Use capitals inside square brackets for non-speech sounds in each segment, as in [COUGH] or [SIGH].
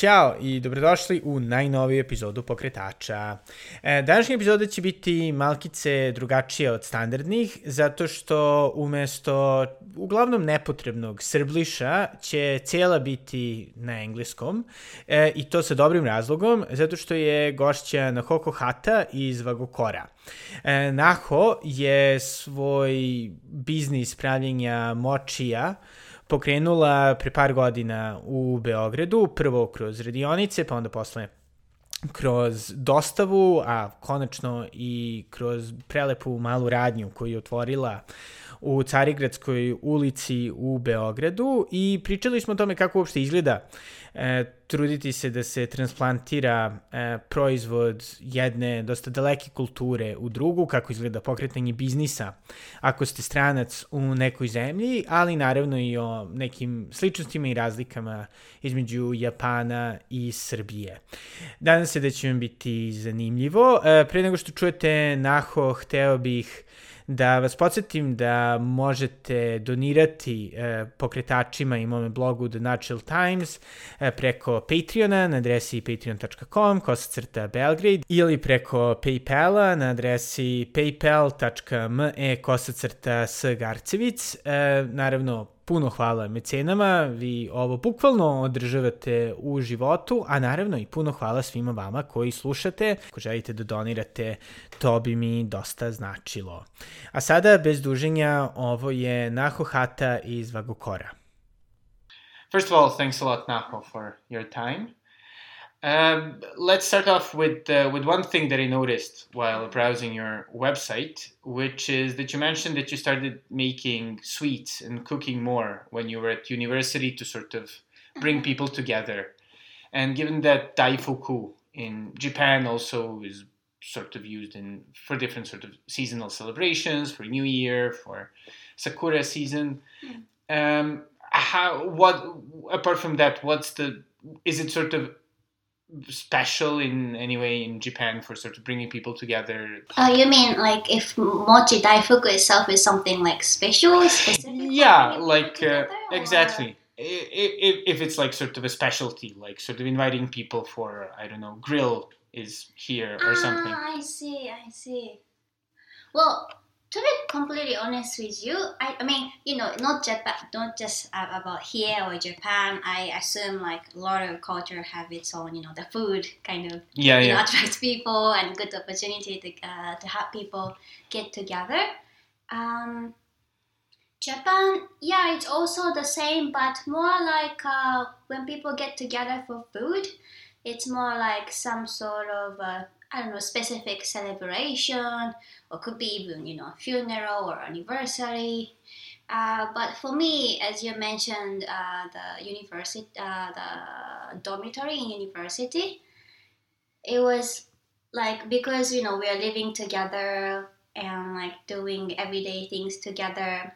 Ćao i dobrodošli u najnoviju epizodu Pokretača. E, današnja epizoda će biti malkice drugačija od standardnih, zato što umesto uglavnom nepotrebnog srbliša će cijela biti na engleskom e, i to sa dobrim razlogom, zato što je gošća Nahoko Hata iz Vagokora. E, Naho je svoj biznis pravljenja močija pokrenula pre par godina u Beogradu, prvo kroz radionice, pa onda posle kroz dostavu, a konačno i kroz prelepu malu radnju koju je otvorila u Carigradskoj ulici u Beogradu i pričali smo o tome kako uopšte izgleda e, truditi se da se transplantira e, proizvod jedne dosta daleke kulture u drugu, kako izgleda pokretanje biznisa ako ste stranac u nekoj zemlji, ali naravno i o nekim sličnostima i razlikama između Japana i Srbije. Danas se da će vam biti zanimljivo. E, pre nego što čujete Naho, hteo bih da vas podsjetim da možete donirati e, pokretačima i mome blogu The Natural Times e, preko Patreona na adresi patreon.com kosacrta Belgrade ili preko Paypala na adresi paypal.me kosacrta Sgarcevic. E, naravno, puno hvala mecenama, vi ovo bukvalno održavate u životu, a naravno i puno hvala svima vama koji slušate. Ako želite da donirate, to bi mi dosta značilo. A sada, bez duženja, ovo je Naho Hata iz Vagokora. First of all, thanks a lot, Naho, for your time. Um, let's start off with uh, with one thing that I noticed while browsing your website, which is that you mentioned that you started making sweets and cooking more when you were at university to sort of bring mm-hmm. people together. And given that daifuku in Japan also is sort of used in for different sort of seasonal celebrations, for New Year, for Sakura season. Mm. Um, how what apart from that, what's the is it sort of special in any way in Japan for sort of bringing people together? Oh, you mean like if mochi daifuku itself is something like special, specific? Yeah, like uh, exactly. If, if it's like sort of a specialty, like sort of inviting people for I don't know grill is here or ah, something. I see, I see. Well, to be completely honest with you, I, I mean, you know, not Japan, not just about here or Japan. I assume like a lot of culture have its own, you know, the food kind of yeah, yeah. Know, attracts people and good opportunity to uh, to have people get together. Um, Japan, yeah, it's also the same, but more like uh, when people get together for food, it's more like some sort of uh, I don't know, specific celebration, or could be even, you know, funeral or anniversary. Uh, but for me, as you mentioned, uh, the university, uh, the dormitory in university, it was like because you know we are living together and like doing everyday things together.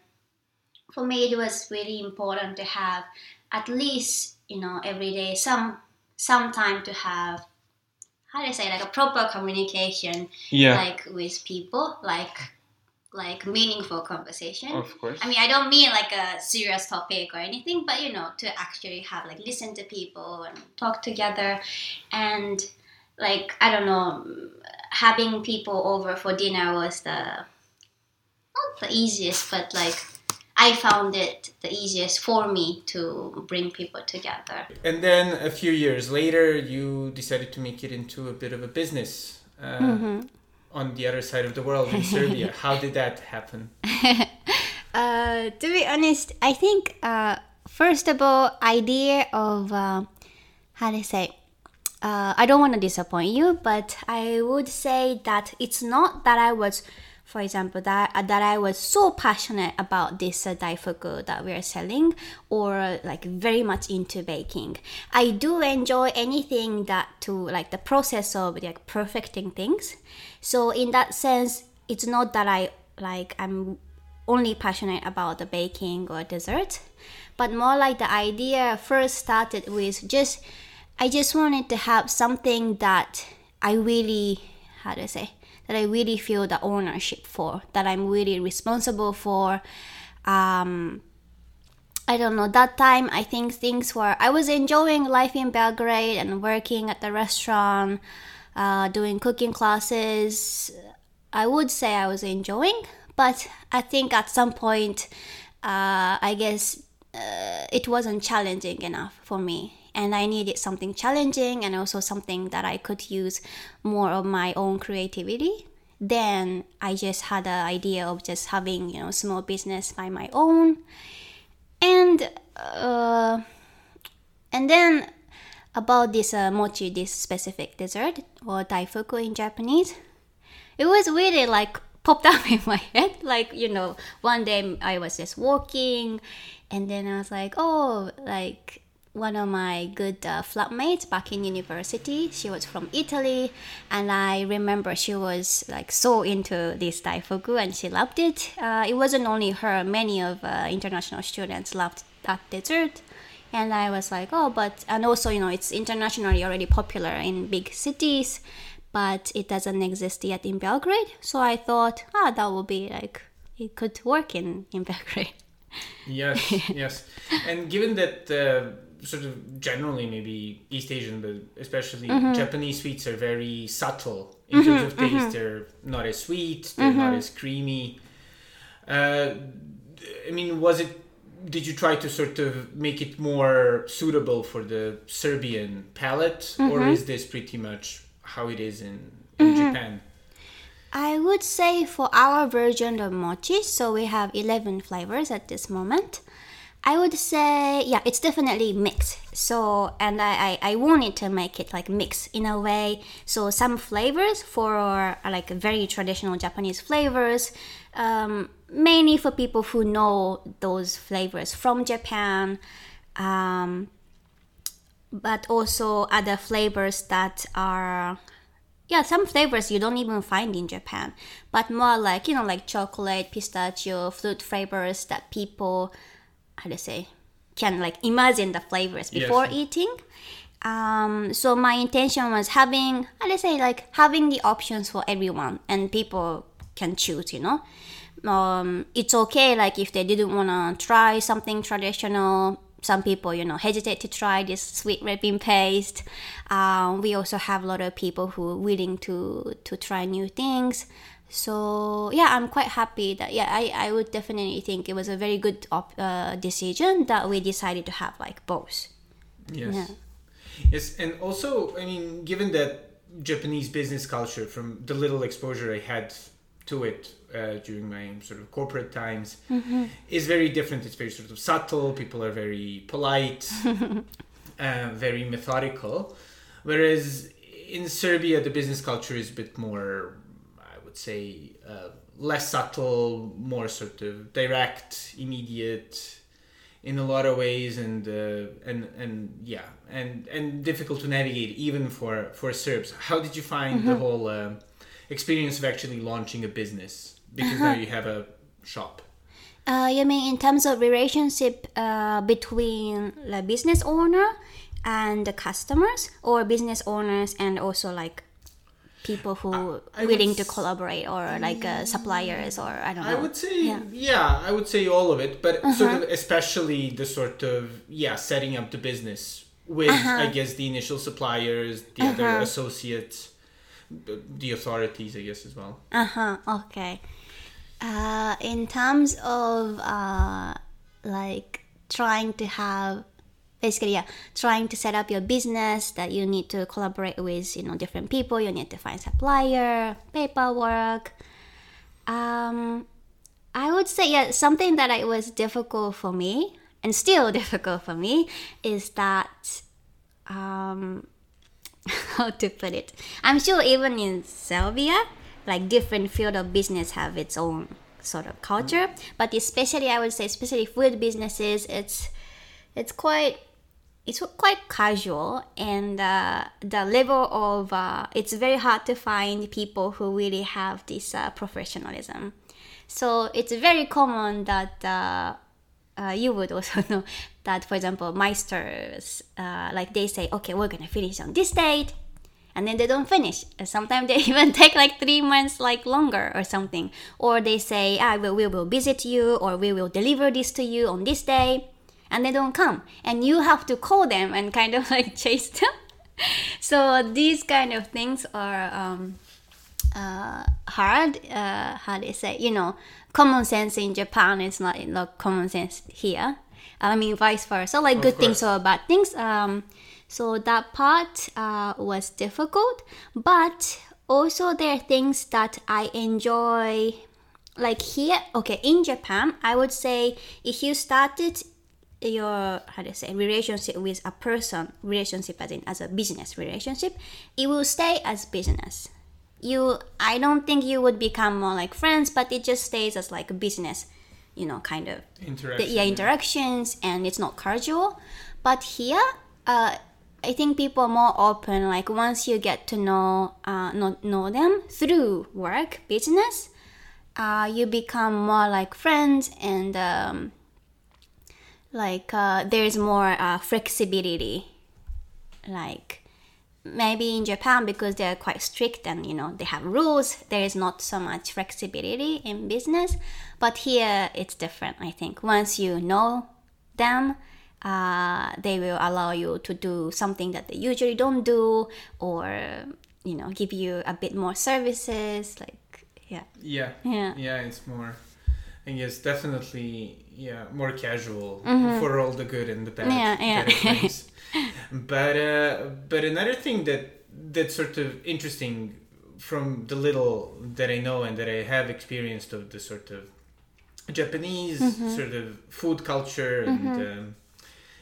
For me, it was really important to have at least you know every day some some time to have how do I say like a proper communication yeah. like with people like like meaningful conversation of course i mean i don't mean like a serious topic or anything but you know to actually have like listen to people and talk together and like i don't know having people over for dinner was the not the easiest but like I found it the easiest for me to bring people together. And then a few years later, you decided to make it into a bit of a business uh, mm-hmm. on the other side of the world in Serbia. [LAUGHS] How did that happen? [LAUGHS] uh, to be honest, I think uh, first of all, idea of uh, how to say. Uh, I don't want to disappoint you, but I would say that it's not that I was for example, that uh, that I was so passionate about this uh, daifuku that we are selling, or like very much into baking. I do enjoy anything that to like the process of like perfecting things. So in that sense, it's not that I like I'm only passionate about the baking or dessert, but more like the idea first started with just I just wanted to have something that I really how I say that I really feel the ownership for that I'm really responsible for. Um, I don't know. That time, I think things were. I was enjoying life in Belgrade and working at the restaurant, uh, doing cooking classes. I would say I was enjoying, but I think at some point, uh, I guess uh, it wasn't challenging enough for me and I needed something challenging and also something that I could use more of my own creativity. Then I just had the idea of just having you know small business by my own, and uh, and then about this uh, mochi, this specific dessert or daifuku in Japanese, it was really like popped [LAUGHS] up in my head. Like you know, one day I was just walking, and then I was like, oh, like one of my good uh, flatmates back in university. She was from Italy, and I remember she was like so into this daifuku and she loved it. Uh, it wasn't only her; many of uh, international students loved that dessert. And I was like, oh, but and also you know it's internationally already popular in big cities, but it doesn't exist yet in Belgrade. So I thought, ah, that would be like it could work in in [LAUGHS] Belgrade. Yes, [LAUGHS] yes, and given that uh, sort of generally maybe East Asian, but especially mm-hmm. Japanese sweets are very subtle in mm-hmm, terms of taste. Mm-hmm. They're not as sweet. They're not mm-hmm. as creamy. Uh, I mean, was it? Did you try to sort of make it more suitable for the Serbian palate, or mm-hmm. is this pretty much how it is in, in mm-hmm. Japan? I would say for our version of mochi, so we have 11 flavors at this moment. I would say, yeah, it's definitely mixed. So, and I, I, I wanted to make it like mix in a way. So, some flavors for like very traditional Japanese flavors, um, mainly for people who know those flavors from Japan. Um, but also other flavors that are yeah some flavors you don't even find in japan but more like you know like chocolate pistachio fruit flavors that people how to say can like imagine the flavors before yes. eating. Um, so my intention was having, how to say, like having the options for everyone and people can choose, you know. Um, it's okay, like if they didn't want to try something traditional. Some people, you know, hesitate to try this sweet red bean paste. Um, we also have a lot of people who are willing to to try new things so yeah i'm quite happy that yeah i, I would definitely think it was a very good op- uh, decision that we decided to have like both. Yes. Yeah. yes and also i mean given that japanese business culture from the little exposure i had to it uh, during my sort of corporate times mm-hmm. is very different. It's very sort of subtle. People are very polite [LAUGHS] uh, very methodical. Whereas in serbia the business culture is a bit more say uh, less subtle, more sort of direct, immediate in a lot of ways, and uh, and and yeah, and and difficult to navigate even for for Serbs. How did you find mm-hmm. the whole uh, experience of actually launching a business? Because now you have a shop. Uh, you mean in terms of relationship uh, between the business owner and the customers, or business owners and also like people who are willing to collaborate or like uh, suppliers or I don't know. I would say yeah, yeah I would say all of it, but uh-huh. sort of especially the sort of yeah setting up the business with uh-huh. I guess the initial suppliers, the uh-huh. other associates, the authorities I guess as well. Uh huh. Okay. Uh, in terms of uh, like trying to have basically yeah trying to set up your business that you need to collaborate with you know different people. You need to find supplier paperwork. Um i would say yeah something that it was difficult for me and still [LAUGHS] difficult for me is that um [LAUGHS] how to put it? I'm sure even in serbia like different field of business have its own sort of culture. But especially i would say especially food businesses it's it's quite it's quite casual and uh, the level of uh, it's very hard to find people who really have this uh, professionalism so it's very common that uh, uh, you would [LAUGHS] also know that for example meisters uh, like they say okay we're gonna finish on this date and then they don't finish. Sometimes they [LAUGHS] even take like three months, like longer or something. Or they say, ah, we, we will visit you or we will deliver this to you on this day, and they don't come. And you have to call them and kind of [LAUGHS] like chase them. so these kind of things are um, uh, hard. Uh, how do you say? You know, common sense in Japan is not not common sense here. I mean, vice versa. Like Of good things or bad things. Um, so that part uh, was difficult, but also there are things that I enjoy. Like here, okay, in Japan, I would say if you started your how do you say relationship with a person, relationship as in as a business relationship, it will stay as business. You, I don't think you would become more like friends, but it just stays as like a business, you know, kind of the, Interaction. yeah interactions and it's not casual but here uh, i think people are more open like once you get to know uh, know, know them through work business uh, you become more like friends and um, like uh, there's more uh, flexibility like maybe in japan because they're quite strict and you know they have rules there is not so much flexibility in business but here it's different i think once you know them uh, they will allow you to do something that they usually don't do or you know give you a bit more services like yeah Yeah. Yeah. Yeah, it's more. I guess definitely, yeah, more casual Mm-hmm. for all the good and the bad. Yeah, yeah. [LAUGHS] but uh, but another thing that that's sort of interesting from the little that I know and that I have experienced of the sort of Japanese Mm-hmm. sort of food culture and um,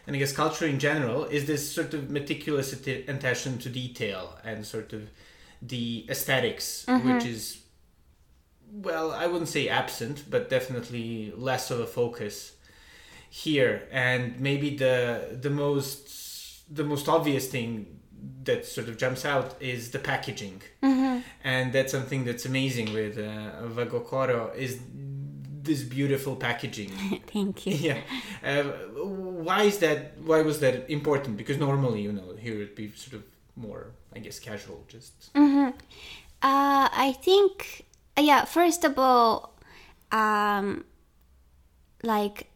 and I guess culture in general is this sort of meticulous attention to detail and sort of the esthetics Mm-hmm. which is well, I wouldn't say absent, but definitely less of a focus here. And maybe the the most the most obvious thing that sort of jumps out is the packaging, and that's something that's amazing with uh, Vagokoro is this beautiful packaging. [LAUGHS] thank you yeah, uh, why is that? Why was that important? Because normally, you know, here it'd be sort of more, I guess, casual. Just Uh, I think, yeah, first of all, um, like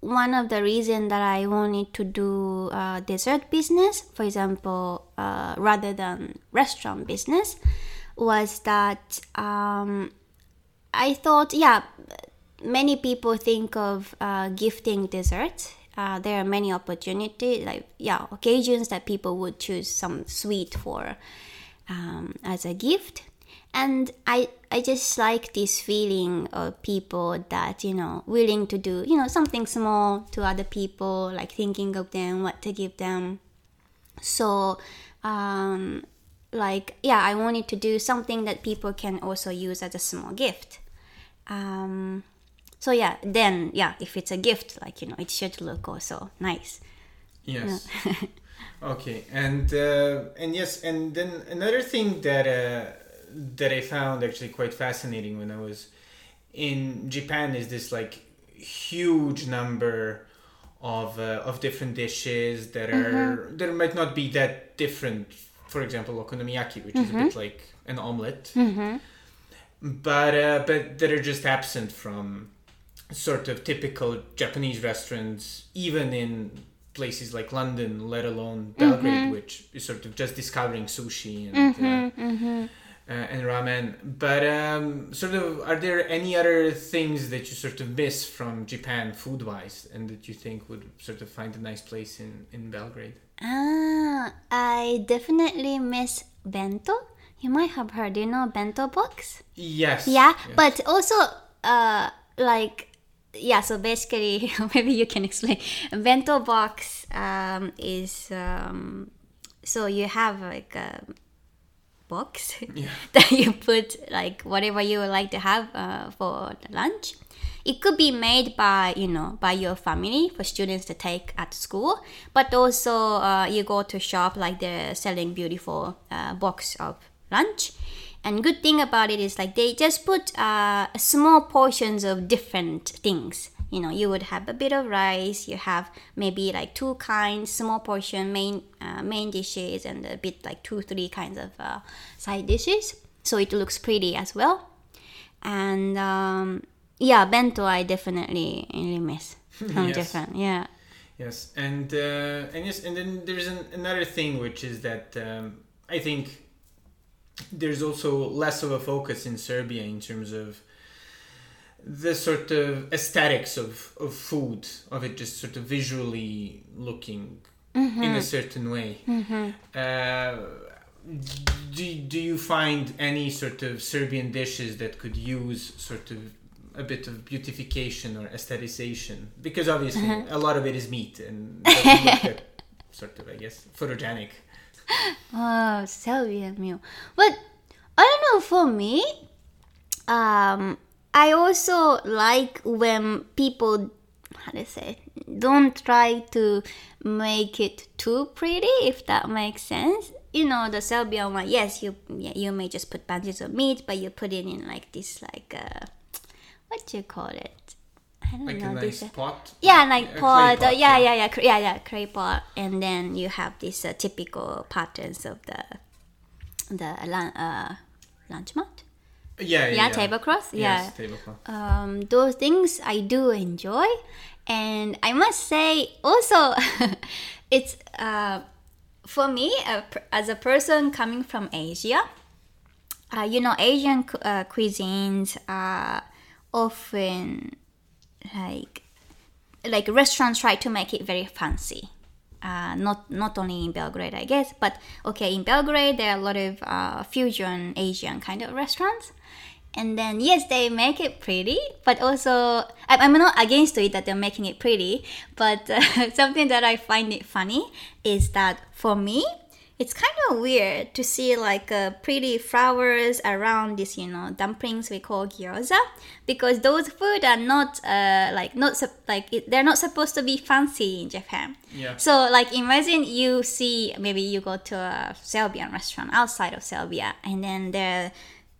one of the reason that I wanted to do uh, dessert business, for example, uh, rather than restaurant business, was that um, I thought, yeah, many people think of uh, gifting dessert. Uh, there are many opportunities, like yeah, occasions that people would choose some sweet for um, as a gift. And I, I just like this feeling of people that you know willing to do you know something small to other people, like thinking of them, what to give them. So, um, like yeah, I wanted to do something that people can also use as a small gift. Um, so yeah, then yeah, if it's a gift, like you know, it should look also nice. Yes. [LAUGHS] okay, and uh, and yes, and then another thing that uh, that I found actually quite fascinating when I was in Japan is this like huge number of uh, of different dishes that are that might not be that different. For example, okonomiyaki, which is a bit like an omelet, but uh, but that are just absent from sort of typical Japanese restaurants, even in places like London, let alone Belgrade, which is sort of just discovering sushi and uh, uh, and ramen. But um, sort of, are there any other things that you sort of miss from Japan food wise, and that you think would sort of find a nice place in in Belgrade? Ah, I definitely miss bento. You might have heard, you know, bento box. Yes. Yeah, yes. but also, uh, like, yeah. So basically, [LAUGHS] maybe you can explain. Bento box um, is um, so you have like a box [LAUGHS] Yeah. that you put like whatever you would like to have uh, for the lunch. It could be made by you know by your family for students to take at school, but also uh, you go to shop like they're selling beautiful uh, box of lunch. And good thing about it is like they just put uh, small portions of different things. You know you would have a bit of rice you have maybe like two kinds small portion main uh, main dishes and a bit like two three kinds of uh, side dishes. So it looks pretty as well. And um, yeah bento i definitely really miss. [LAUGHS] Some Yes. different yeah. Yes, and uh, and yes, and then there's an, another thing which is that um, I think there's also less of a focus in Serbia in terms of the sort of aesthetics of, of food, of it just sort of visually looking in a certain way. Uh, do, do you find any sort of Serbian dishes that could use sort of a bit of beautification or aestheticization? Because obviously a lot of it is meat and [LAUGHS] doesn't look that sort of, I guess, photogenic. [LAUGHS] Oh, Serbian meal. But I don't know. For me, um, I also like when people, how to say, don't try to make it too pretty. If that makes sense. You know, the Serbian one. Yes, you yeah, you may just put bunches of meat, but you put it in like this, like uh, what do you call it? I don't Like know. a nice this, uh, pot. yeah, like clay pot. uh, pot, yeah, yeah, yeah, yeah, yeah, clay pot, and then you have these uh, typical patterns of the the uh, lunch mat. Yeah, yeah, Yeah, tablecloth. Yeah, Yes, tablecloth. um, those things I do enjoy, and I must say also, [LAUGHS] it's uh, for me uh, as a person coming from Asia. Uh, you know, Asian uh, cuisines are often like like restaurants try to make it very fancy. Uh, not not only in Belgrade, I guess, but okay, in Belgrade there are a lot of uh, fusion Asian kind of restaurants, and then yes, they make it pretty, but also I- I'm not against to it that they're making it pretty, but uh, [LAUGHS] something that I find it funny is that for me, it's kind of weird to see like uh, pretty flowers around this you know dumplings we call gyoza because those food are not uh, like not like it, they're not supposed to be fancy in japan Yeah. so like imagine you see maybe you go to a serbian restaurant outside of serbia and then they're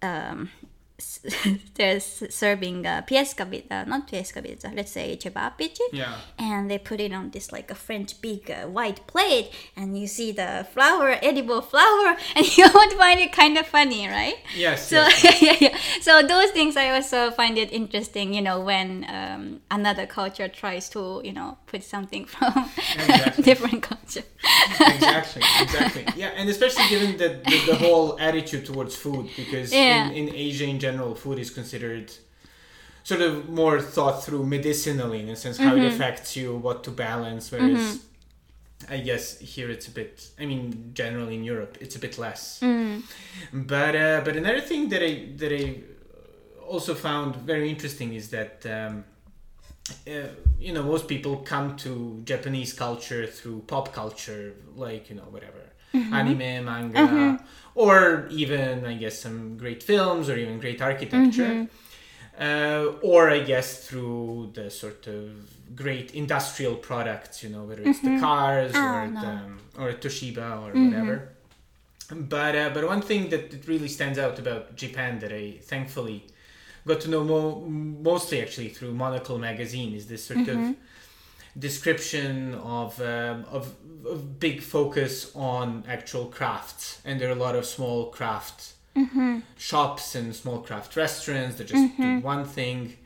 um, [LAUGHS] they're serving uh, pieska pizza, not pieska pizza, let's say cevapici Yeah. and they put it on this like a French big uh, white plate, and you see the flour, edible flour, [LAUGHS] and you would find it kind of funny, right? Yes. So yes. [LAUGHS] yeah, yeah. So those things I also find it interesting, you know, when um, another culture tries to, you know, put something from Exactly. different culture. exactly, exactly. Yeah, and especially given the, the, the whole attitude towards food, because Yeah. in, in Asia in general, food is considered sort of more thought through medicinally in a sense, how Mm-hmm. it affects you, what to balance, whereas I guess here it's a bit, I mean, generally in Europe, it's a bit less. Mm. But, uh, but another thing that I, that I also found very interesting is that um, uh, you know most people come to Japanese culture through pop culture, like you know whatever Mm-hmm. anime, manga, mm-hmm. or even I guess some great films or even great architecture. Mm-hmm. Uh, or I guess through the sort of great industrial products, you know, whether it's the cars or ah, no. the, or Toshiba or whatever. But uh, but one thing that, really stands out about Japan that I thankfully got to know mo- mostly actually through Monocle magazine is this sort of description of, um, of of big focus on actual crafts, and there are a lot of small craft shops and small craft restaurants that just do one thing.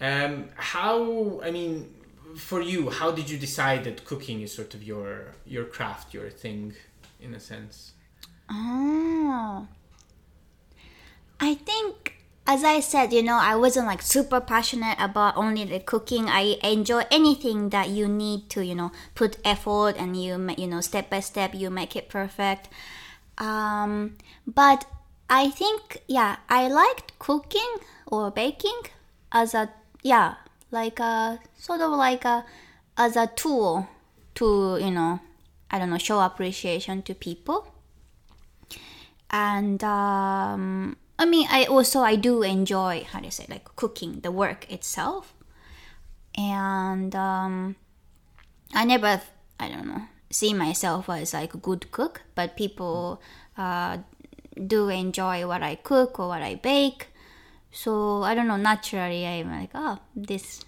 Um, how I mean, for you, how did you decide that cooking is sort of your your craft, your thing, in a sense? Oh. I think, as I said, you know, I wasn't like super passionate about only the cooking. I enjoy anything that you need to, you know, put effort and you, you know, step by step, you make it perfect. Um, but I think, yeah, I liked cooking or baking as a, yeah, like a sort of like a, as a tool to, you know, I don't know, show appreciation to people and um, I mean, I also I do enjoy how do you say like cooking the work itself, and um, I never I don't know see myself as like a good cook, but people uh, do enjoy what I cook or what I bake, so I don't know naturally I'm like oh this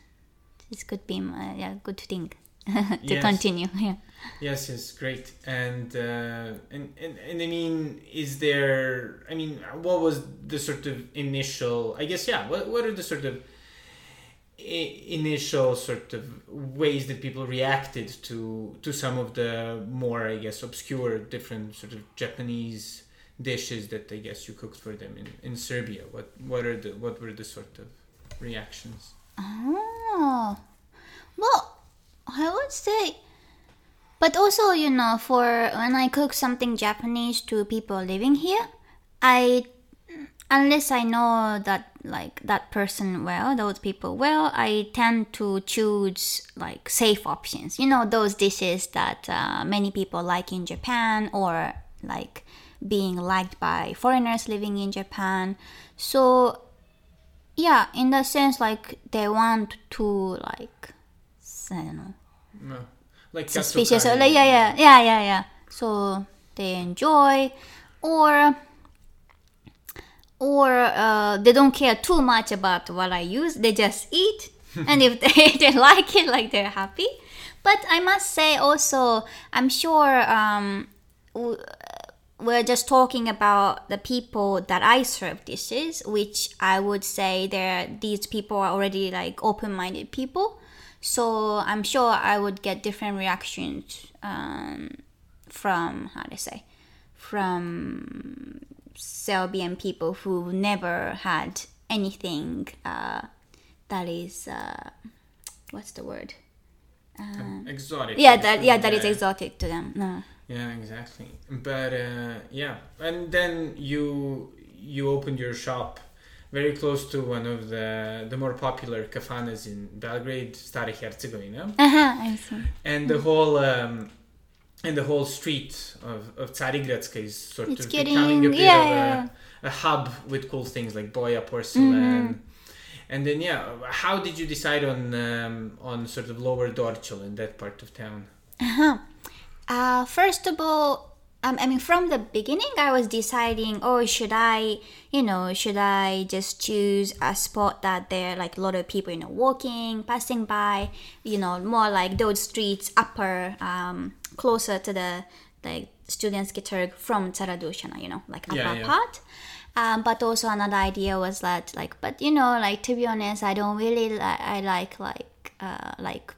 this could be uh, yeah good thing [LAUGHS] to Yes. continue. [LAUGHS] Yeah. Yes, yes, great. And, uh, and and and I mean, is there? I mean, what was the sort of initial? I guess yeah. What what are the sort of i- initial sort of ways that people reacted to to some of the more I guess obscure different sort of Japanese dishes that I guess you cooked for them in, in Serbia. What what are the what were the sort of reactions? Oh, well, I would say, but also you know, for when I cook something Japanese to people living here, I unless I know that like that person well, those people well, I tend to choose like safe options. You know, those dishes that uh, many people like in Japan or like being liked by foreigners living in Japan. So yeah, in the sense like they want to like I don't know No. Like suspicious or like yeah yeah yeah yeah yeah. So they enjoy or or uh, they don't care too much about what I use. They just eat, [LAUGHS] and if they, [LAUGHS] they like it, like they're happy. But I must say also, I'm sure um, we're just talking about the people that I serve dishes, which I would say they're these people are already like open-minded people. So I'm sure I would get different reactions um, from how to say from Serbian people who never had anything uh, that is uh, what's the word? exotic. Yeah, that yeah that is Yeah. exotic to them. No. Yeah, exactly. But uh, yeah, and then you you opened your shop very close to one of the the more popular kafanas in Belgrade, Stara Herzegovina, Uh huh. I see. and the whole um, and the whole street of of Carigradska is sort It's of getting- becoming a bit yeah, of a, yeah. a hub with cool things like Boya porcelain. And then yeah, how did you decide on um, on sort of Lower Dorćol in that part of town? Uh, first of all, um, I mean, from the beginning, I was deciding, oh, should I, you know, should I just choose a spot that there are like a lot of people, you know, walking, passing by, you know, more like those streets upper, um, closer to the like students Giturg from Cara Dušana, you know, like upper Yeah, yeah. part. Um, but also another idea was that like, but you know, like to be honest, I don't really like, I like like, uh, like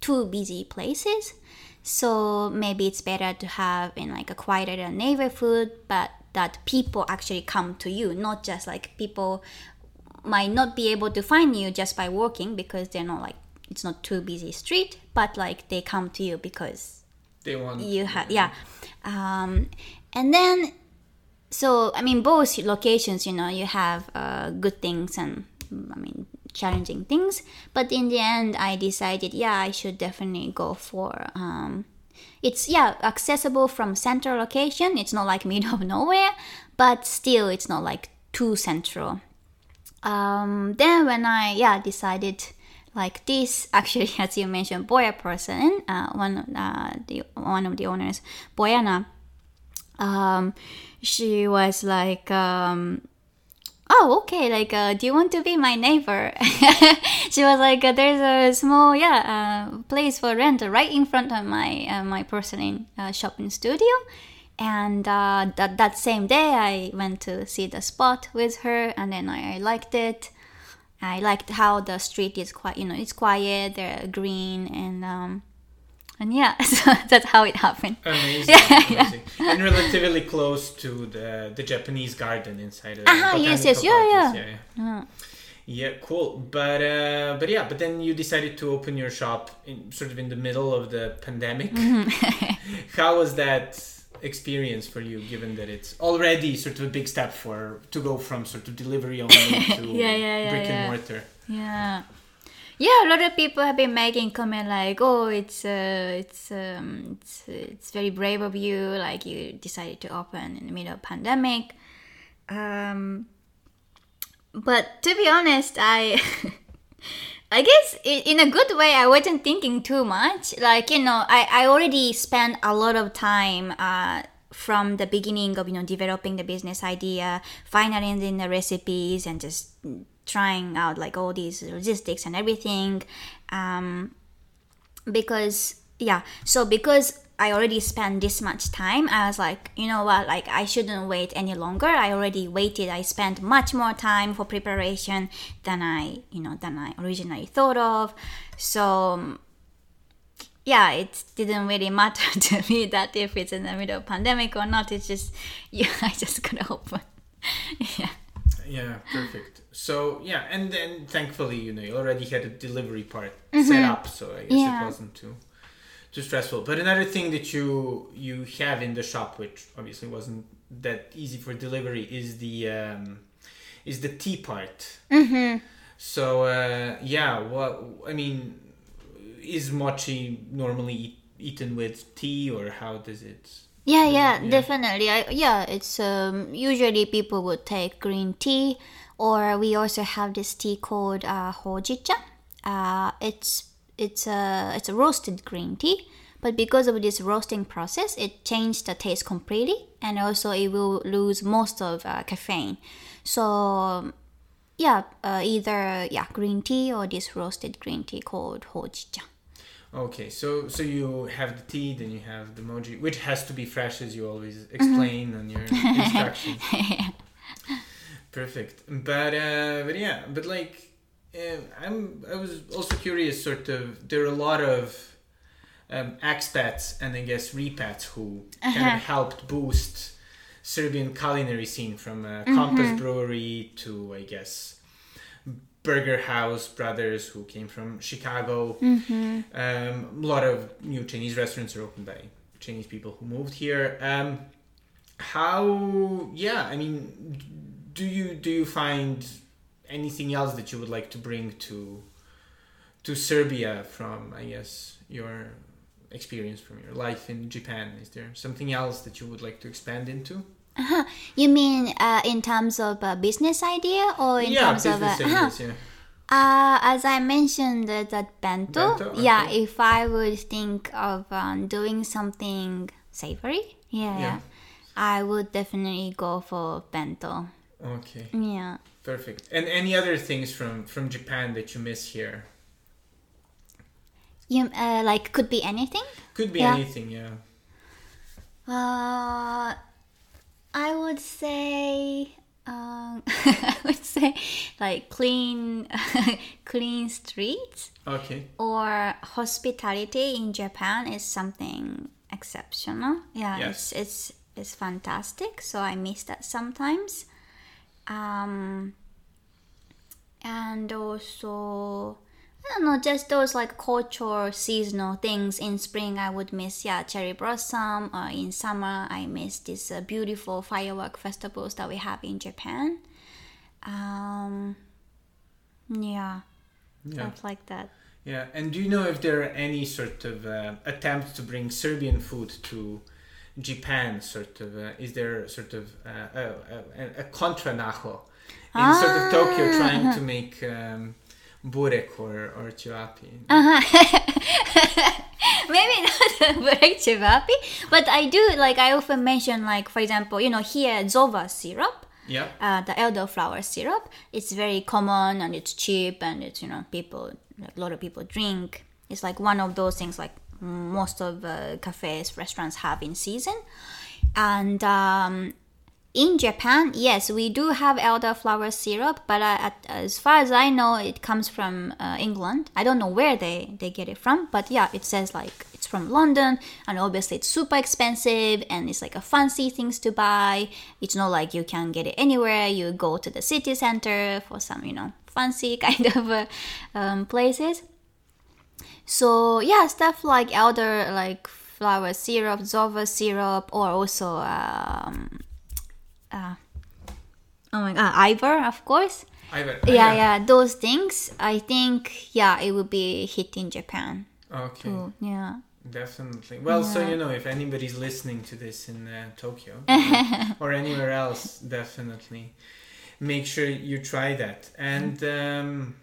too busy places. So maybe it's better to have in like a quieter neighborhood, but that people actually come to you, not just like people might not be able to find you just by walking because they're not like it's not too busy street, but like they come to you because They want you have yeah. Um, and then so i mean both locations you know you have uh, good things and i mean challenging things but in the end i decided yeah i should definitely go for um, it's yeah accessible from central location. It's not like [LAUGHS] middle of nowhere but still it's not like too central. Um, then when I yeah decided like this [LAUGHS] actually as you mentioned Boya person uh, one uh, the one of the owners Boyana um, she was like um, oh okay like uh, do you want to be my neighbor? [LAUGHS] She was like uh, there's a small yeah uh, place for rent right in front of my uh, my porcelain uh, shopping studio. And uh, that, that same day i went to see the spot with her and then i, I liked it. I liked how the street is quite you know it's quiet they're green and um, and yeah [LAUGHS] so that's how it happened Amazing, amazing. and relatively close to the the Japanese garden inside of the Ah, yes, yes, yeah, yeah. yeah, yeah. Yeah, cool. But uh, but yeah, but then you decided to open your shop in sort of in the middle of the pandemic. Mm-hmm. [LAUGHS] [LAUGHS] How was that experience for you, given that it's already sort of a big step for to go from sort of delivery only to Yeah, yeah, yeah, brick yeah. and mortar? Yeah. Yeah, a lot of people have been making comment like, "Oh, it's uh, it's um, it's it's very brave of you. Like you decided to open in the middle of pandemic." Um, but to be honest, I [LAUGHS] I guess in a good way, I wasn't thinking too much. Like you know, I I already spent a lot of time uh, from the beginning of you know developing the business idea, finalizing the recipes, and just trying out like all these logistics and everything um, because yeah so because i already spent this much time i was like you know what like i shouldn't wait any longer. I already waited i spent much more time for preparation than i you know than i originally thought of. So yeah it didn't really [LAUGHS] matter to me that if it's in the middle of pandemic or not. It's just [LAUGHS] yeah i just gotta open [LAUGHS] yeah Yeah, perfect. So yeah, and then thankfully, you know, you already had a delivery part set up, so I guess Mm-hmm. Yeah. it wasn't too too stressful. But another thing that you you have in the shop, which obviously wasn't that easy for delivery, is the um, is the tea part. Mm-hmm. So uh, yeah, what I mean is mochi normally eat, eaten with tea, or how does it? Yeah, yeah, definitely. I, yeah, it's um, usually people would take green tea, or we also have this tea called uh, hojicha. Uh, it's it's a it's a roasted green tea, but because of this roasting process, it changed the taste completely, and also it will lose most of uh, caffeine. So um, yeah, uh, either yeah green tea or this roasted green tea called hojicha. Okay, so so you have the tea, then you have the mochi, which has to be fresh, as you always explain on your [LAUGHS] instructions. Perfect, but uh, but yeah, but like, uh, I'm I was also curious. Sort of, there are a lot of um, expats and I guess repats who kind of helped boost Serbian culinary scene, from uh, Compass Brewery to I guess Burger House brothers who came from Chicago. Um, a lot of new Chinese restaurants are opened by Chinese people who moved here. Um, how? Yeah, I mean, do you do you find anything else that you would like to bring to to Serbia from I guess your experience from your life in Japan? Is there something else that you would like to expand into? You mean uh, in terms of a business idea or in yeah, terms of a, uh-huh. yeah. Uh, as I mentioned uh, that bento, Bento, yeah, okay. if I would think of um, doing something savory, yeah, Yeah. I would definitely go for bento. Okay. Yeah. Perfect. And any other things from from Japan that you miss here? You uh, like could be anything. Could be Yeah. anything, yeah. Uh, I would say. Um, [LAUGHS] I would say like clean, [LAUGHS] clean streets. Okay. or hospitality in Japan is something exceptional. Yeah, Yes. it's it's it's fantastic. So I miss that sometimes. Um, and also I don't know, just those like cultural seasonal things. In spring, I would miss yeah cherry blossom. Or in summer, I miss these uh, beautiful firework festivals that we have in Japan. Um, yeah, Yeah. stuff like that. Yeah. And do you know if there are any sort of uh, attempts to bring Serbian food to Japan? Sort of, uh, is there sort of uh, a, a, a contra nacho in sort of Tokyo Ah. trying to make um, burek or or chivapi? [LAUGHS] Maybe not [LAUGHS] burek chivapi, but I do like I often mention like for example, you know here zova syrup, Yeah. uh, the elderflower syrup. It's very common and it's cheap and it's you know people like, a lot of people drink. It's like one of those things like most of uh, cafes restaurants have in season, and um, in Japan, yes, we do have elderflower syrup, but uh, at, as far as I know, it comes from uh, England. I don't know where they, they get it from, but yeah, it says like it's from London, and obviously it's super expensive and it's like a fancy things to buy. It's not like you can get it anywhere. You go to the city center for some, you know, fancy [LAUGHS] kind of uh, um, places. So yeah, stuff like elder like flower syrup, zova syrup, or also um, uh, oh my god, ajvar, of course. Ajvar. Yeah, yeah, those things. I think yeah, it would be hit in Japan. Okay. too. Yeah. Definitely. Well, so you know, if anybody's listening to this in uh, Tokyo [LAUGHS] or anywhere else, definitely make sure you try that. And um,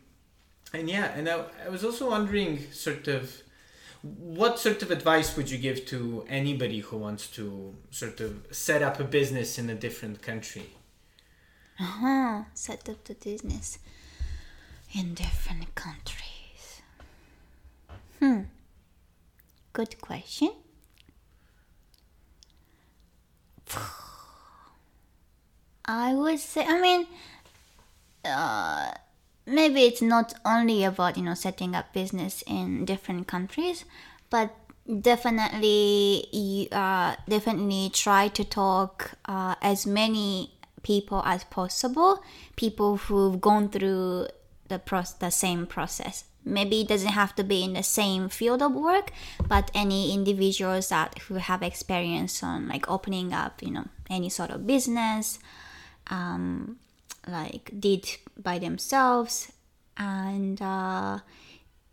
and yeah, and I, I was also wondering, sort of, what sort of advice would you give to anybody who wants to sort of set up a business in a different country? Uh-huh. Set up the business. in different countries? Hmm. Good question. [SIGHS] I would say, I mean, uh, maybe it's not only about you know setting up business in different countries, but definitely uh, definitely try to talk uh, as many people as possible, people who've gone through the pro- the same process. Maybe it doesn't have to be in the same field of work, but any individuals that who have experience on like opening up, you know, any sort of business, um, like did by themselves, and uh,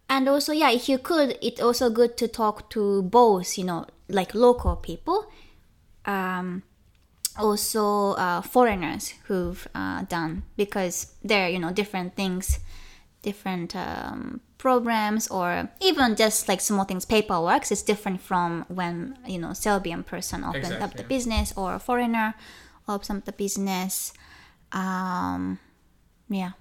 and also yeah, if you could, it's also good to talk to both, you know, like local people. Um, also uh, foreigners who've uh, done because they're you know different things different um, programs or even just like small things. Paperwork is different from when you know serbian person opened up the business or a foreigner opens up the business um, yeah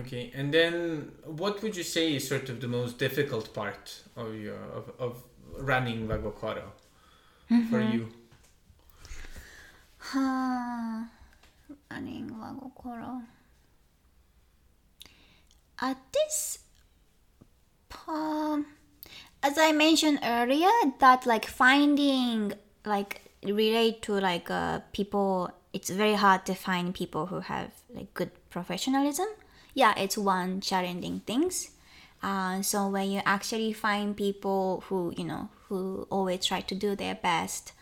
Okay, and then what would you say is sort of the most difficult part of your of, of running Vagokoro for you? running Wagokoro. At this um, as I mentioned earlier, that like finding like relate to like uh, people, it's very hard to find people who have like good professionalism. Yeah, it's one challenging things. Uh, so when you actually find people who you know who always try to do their best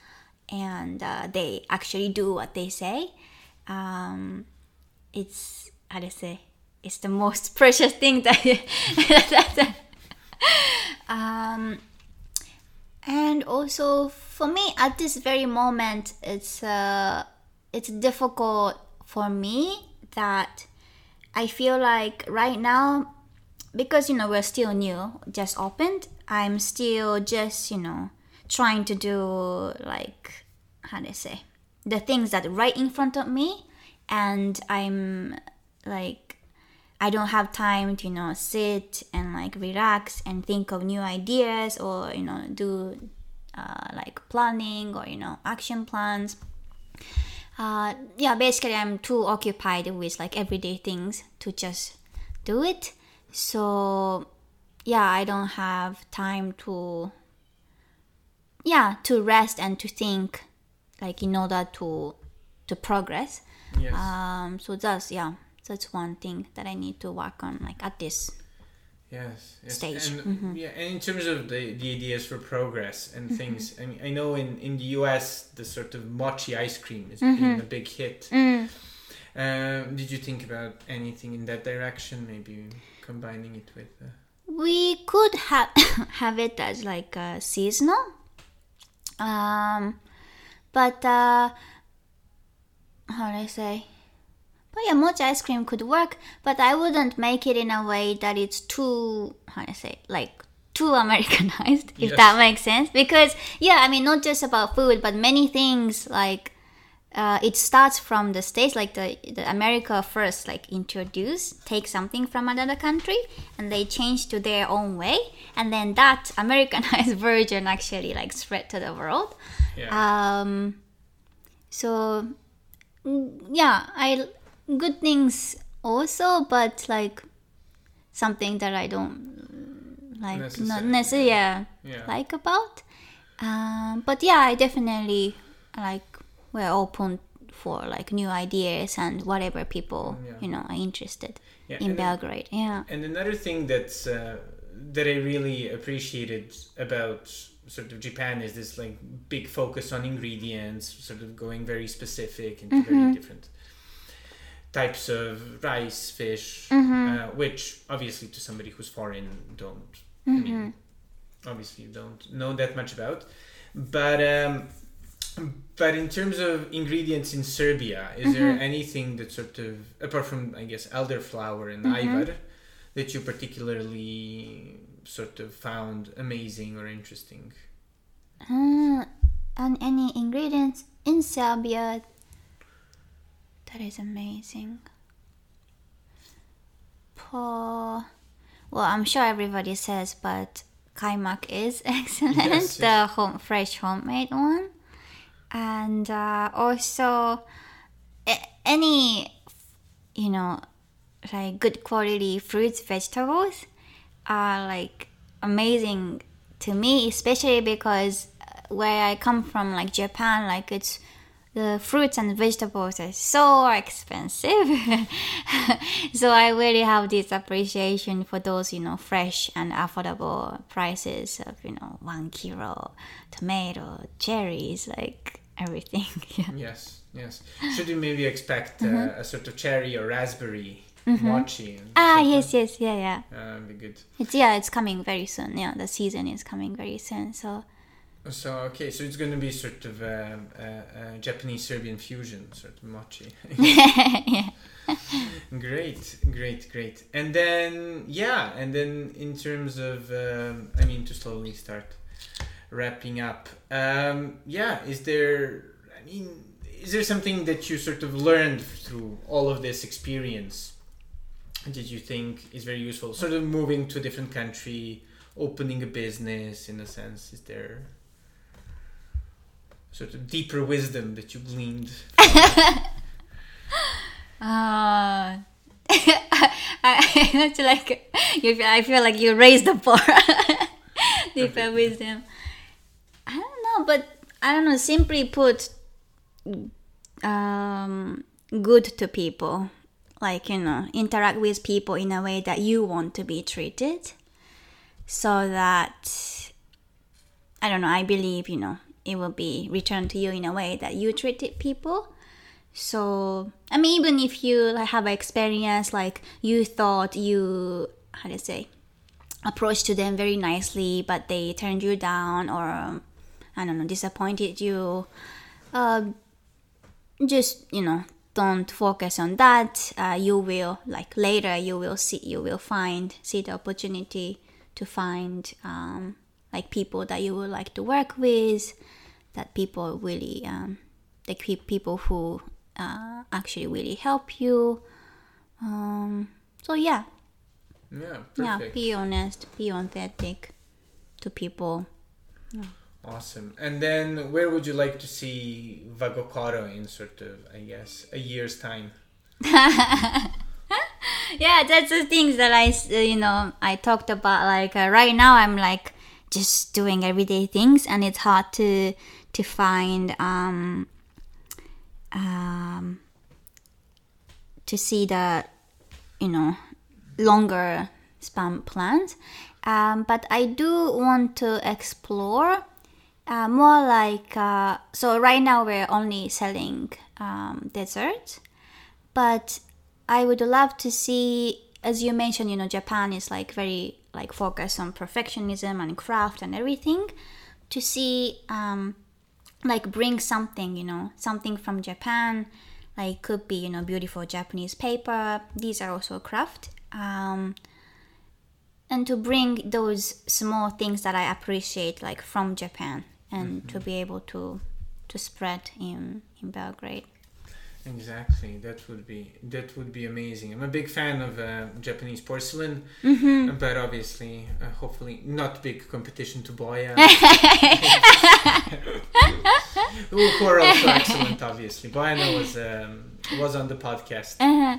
and uh, they actually do what they say, um, it's how to say it's the most [LAUGHS] precious thing that you [LAUGHS] um, and also for me at this very moment it's uh, it's difficult for me that I feel like right now because you know we're still new just opened I'm still just you know trying to do like how do I say the things that right in front of me and I'm like I don't have time to you know sit and like relax and think of new ideas or you know do uh, like planning or you know action plans uh, yeah basically i'm too occupied with like everyday things to just do it so yeah i don't have time to yeah to rest and to think like in order to to progress Yes. um so that's yeah that's one thing that i need to work on like at this Yes, yes. stage. And, Mm-hmm. Yeah, and in terms of the, the ideas for progress and things, I mean, I know in, in the US the sort of mochi ice cream is Mm-hmm. being a big hit. Mm. Um, did you think about anything in that direction? Maybe combining it with. Uh, we could have [COUGHS] have it as like uh, seasonal um but uh how do i say but yeah mochi ice cream could work but i wouldn't make it in a way that it's too how do i say like too [LAUGHS] americanized if Yes. that makes sense because yeah i mean not just about food but many things like uh, it starts from the states like the, the america first like introduce take something from another country and they change to their own way and then that [LAUGHS] americanized version actually like spread to the world yeah. um so yeah i good things also but like something that i don't like not Necessarily. yeah, yeah. like about um but yeah i definitely like we're open for like new ideas and whatever people Yeah. you know are interested yeah. in and then- belgrade yeah And another thing that's uh, that I really appreciated about sort of Japan is this like big focus on ingredients, sort of going very specific into very different types of rice, fish, uh, which obviously to somebody who's foreign don't, I mean, obviously don't know that much about, but. Um, but in terms of ingredients in Serbia, is there anything that sort of, apart from I guess elderflower and ajvar, that you particularly sort of found amazing or interesting? Uh, and any ingredients in Serbia that is amazing. po. Well, I'm sure everybody says, but kajmak is [LAUGHS] excellent. Yes, the home fresh homemade one, and uh, also any you know like good quality fruits vegetables are like amazing to me especially because uh, where i come from like japan like it's the fruits and vegetables are so expensive [LAUGHS] so i really have this appreciation for those you know fresh and affordable prices of you know one kilo tomato cherries like everything [LAUGHS] yeah Yes, yes. Should you maybe expect uh, Mm-hmm. a sort of cherry or raspberry mochi? ah something? yes yes yeah yeah Uh, be good. It's yeah, it's coming very soon. Yeah, the season is coming very soon. So So okay, so it's going to be sort of um, a, a Japanese Serbian fusion, sort of mochi. [LAUGHS] yeah. great, great, great. And then yeah, and then in terms of, um, I mean, to slowly start wrapping up. Um, yeah, is there? I mean, is there something that you sort of learned through all of this experience? Did you think is very useful? Sort of moving to a different country, opening a business, in a sense. Is there? Sort of deeper wisdom that you gleaned. [LAUGHS] Uh, [LAUGHS] I, it's like you feel, I feel like you raised the bar. [LAUGHS] Deeper wisdom. I don't know, but I don't know. Simply put, um, good to people, like you know, interact with people in a way that you want to be treated, so that I don't know. I believe you know it will be returned to you in a way that you treated people. So I mean, even if you like have an experience like you thought you how to say approached to them very nicely, but they turned you down or I don't know disappointed you, uh, just you know don't focus on that. Uh, you will like later you will see you will find see the opportunity to find um, like people that you would like to work with, that people really um, like people who uh, actually really help you. Um, so yeah, Yeah, yeah, be honest, be authentic to people. Awesome. And then where would you like to see Vagokoro in sort of, I guess, a year's time? [LAUGHS] yeah that's the things that I, you know i talked about like uh, right now i'm like just doing everyday things and it's hard to to find um um to see the you know longer span plans. Um, but i do want to explore uh, more like uh, so right now we're only selling um, desserts. But I would love to see, as you mentioned, you know, Japan is like very like focus on perfectionism and craft and everything. To see, um, like bring something, you know, something from Japan, like could be you know beautiful Japanese paper. These are also craft. Um, and to bring those small things that I appreciate, like from Japan, and to be able to to spread in in Belgrade. Exactly. That would be that would be amazing. I'm a big fan of uh, Japanese porcelain, Mm-hmm. but obviously, uh, hopefully, not big competition to Boya. who, are also excellent, obviously. Boyana was um, was on the podcast Uh-huh.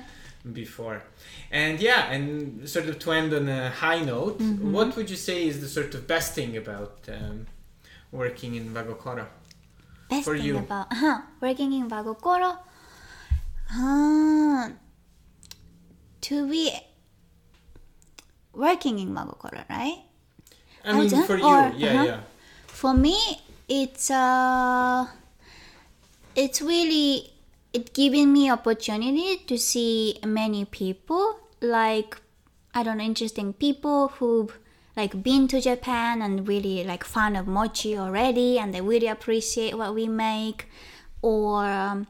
before, and yeah, and sort of to end on a high note, Mm-hmm. what would you say is the sort of best thing about um, working in Vagokoro? Best For thing you. about uh working in Vagokoro, to be working in Vagokoro, right? I mean, for you, or- yeah, uh-huh. yeah. For me, it's uh, it's really it giving me opportunity to see many people like I don't know interesting people who've like been to Japan and really like fan of mochi already and they really appreciate what we make or um,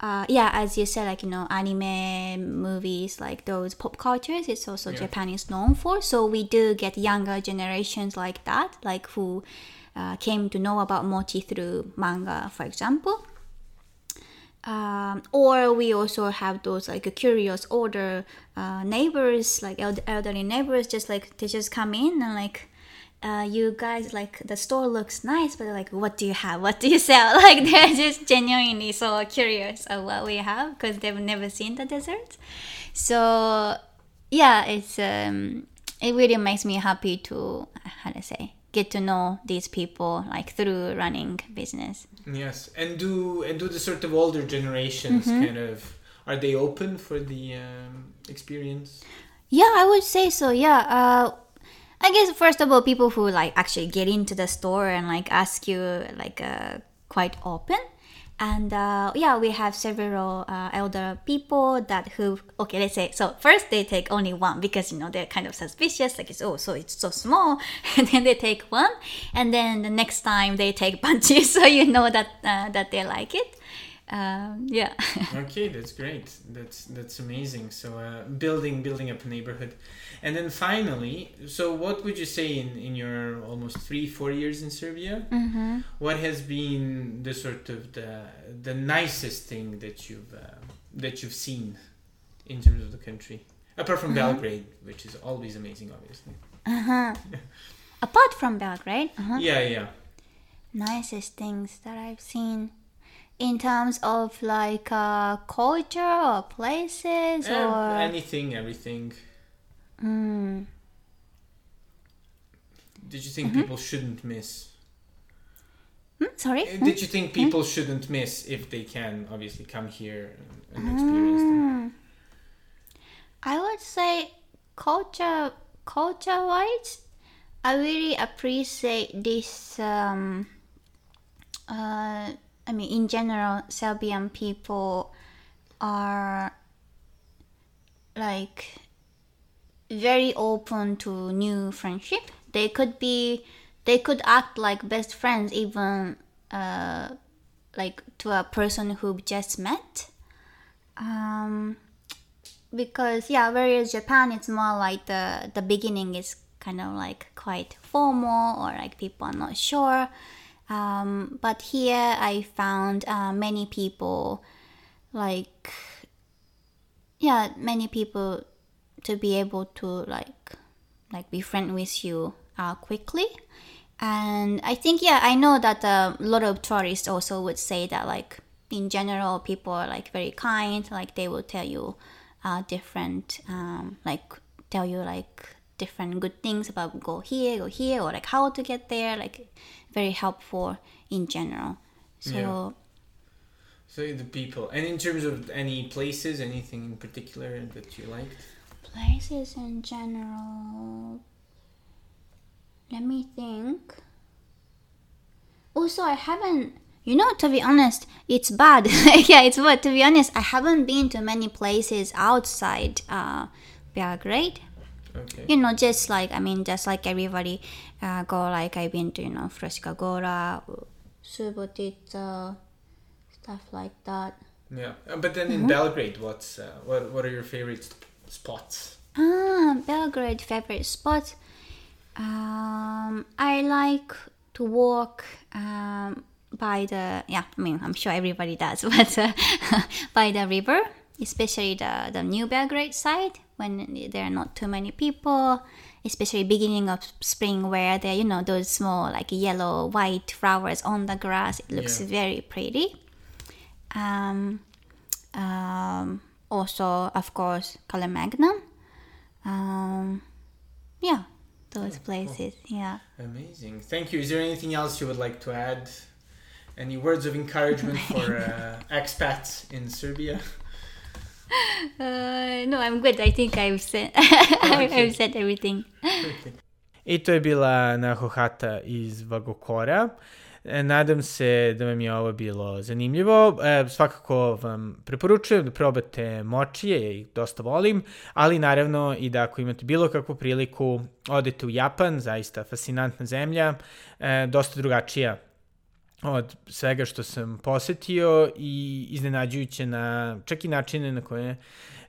uh, yeah as you said like you know anime movies like those pop cultures it's also Yeah. Japan is known for so we do get younger generations like that like who uh, came to know about mochi through manga for example Um, or we also have those like curious older uh, neighbors, like elderly neighbors, just like they just come in and like, uh, you guys like the store looks nice, but like, what do you have? What do you sell? [LAUGHS] Like they're just genuinely so curious of what we have because they've never seen the desserts. So yeah, it's um, it really makes me happy to how to say get to know these people like through running business. Yes, and do and do the sort of older generations Mm-hmm. kind of are they open for the um, experience? Yeah, I would say so. Yeah. Uh, I guess first of all, people who like actually get into the store and like ask you like uh, quite open. And uh, yeah, we have several uh, elder people that who okay, let's say so. First, they take only one because you know they're kind of suspicious, like it's oh, so it's so small, [LAUGHS] and then they take one, and then the next time they take [LAUGHS] bunches, so you know that uh, that they like it. Um, yeah. [LAUGHS] okay, that's great. That's that's amazing. So uh, building building up a neighborhood, and then finally, so what would you say in in your almost three four years in Serbia? mm-hmm. What has been the sort of the the nicest thing that you've uh, that you've seen in terms of the country, apart from Belgrade, which is always amazing, obviously. Uh-huh. [LAUGHS] Apart from Belgrade, uh-huh. Yeah, yeah. nicest things that I've seen in terms of like uh, culture or places Eh, or anything, everything. Mm. Did you think Mm-hmm. people shouldn't miss? Hmm, sorry Uh, Hmm? Did you think people shouldn't miss if they can obviously come here and, and experience them? Mm. I would say culture culture wise I really appreciate this um, uh, I mean in general Serbian people are like very open to new friendship. They could be they could act like best friends even uh, like to a person who just met. Um, because yeah whereas japan it's more like the the beginning is kind of like quite formal or like people are not sure um, but here i found uh, many people like yeah many people to be able to like like be friend with you uh, quickly. And i think yeah i know that a lot of tourists also would say that like in general people are like very kind like they will tell you uh, different um, like tell you like different good things about go here go here or like how to get there like very helpful in general. So Yeah. So the people, and in terms of any places, anything in particular that you liked? places in general let me think. Also i haven't you know to be honest it's bad. [LAUGHS] Yeah it's bad. To be honest i haven't been to many places outside uh belgrade Okay. you know just like i mean just like everybody uh, go like i've been to you know Fruška gora subotica stuff like that Yeah, Uh, but then Mm-hmm. in Belgrade, what's uh, what what are your favorite spots? Ah, Belgrade favorite spot. Um, I like to walk um, by the yeah. I mean, I'm sure everybody does, [LAUGHS] but uh, [LAUGHS] by the river, especially the the New Belgrade side when there are not too many people. Especially beginning of spring, where there you know those small like yellow white flowers on the grass. It looks Yeah. very pretty. Um, um, also, of course, Kalemegdan. Um, yeah, those places. Yeah. Amazing. Thank you. Is there anything else you would like to add? Any words of encouragement for [LAUGHS] uh, expats in Serbia? Uh, no, I'm good. I think I've said [LAUGHS] I've said everything. I to je bila Nahohata iz Vagokora. E, Nadam se da vam je ovo bilo zanimljivo. E, svakako vam preporučujem da probate močije, i dosta volim, ali naravno i da ako imate bilo kakvu priliku, odete u Japan, zaista fascinantna zemlja, e, dosta drugačija od svega što sam posetio i iznenađujuće na čak i načine na koje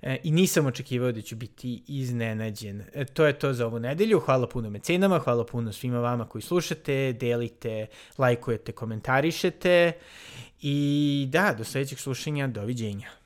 e, i nisam očekivao da ću biti iznenađen. E, to je to za ovu nedelju. Hvala puno mecenama, hvala puno svima vama koji slušate, delite, lajkujete, komentarišete I da, do sledećeg slušanja, doviđenja.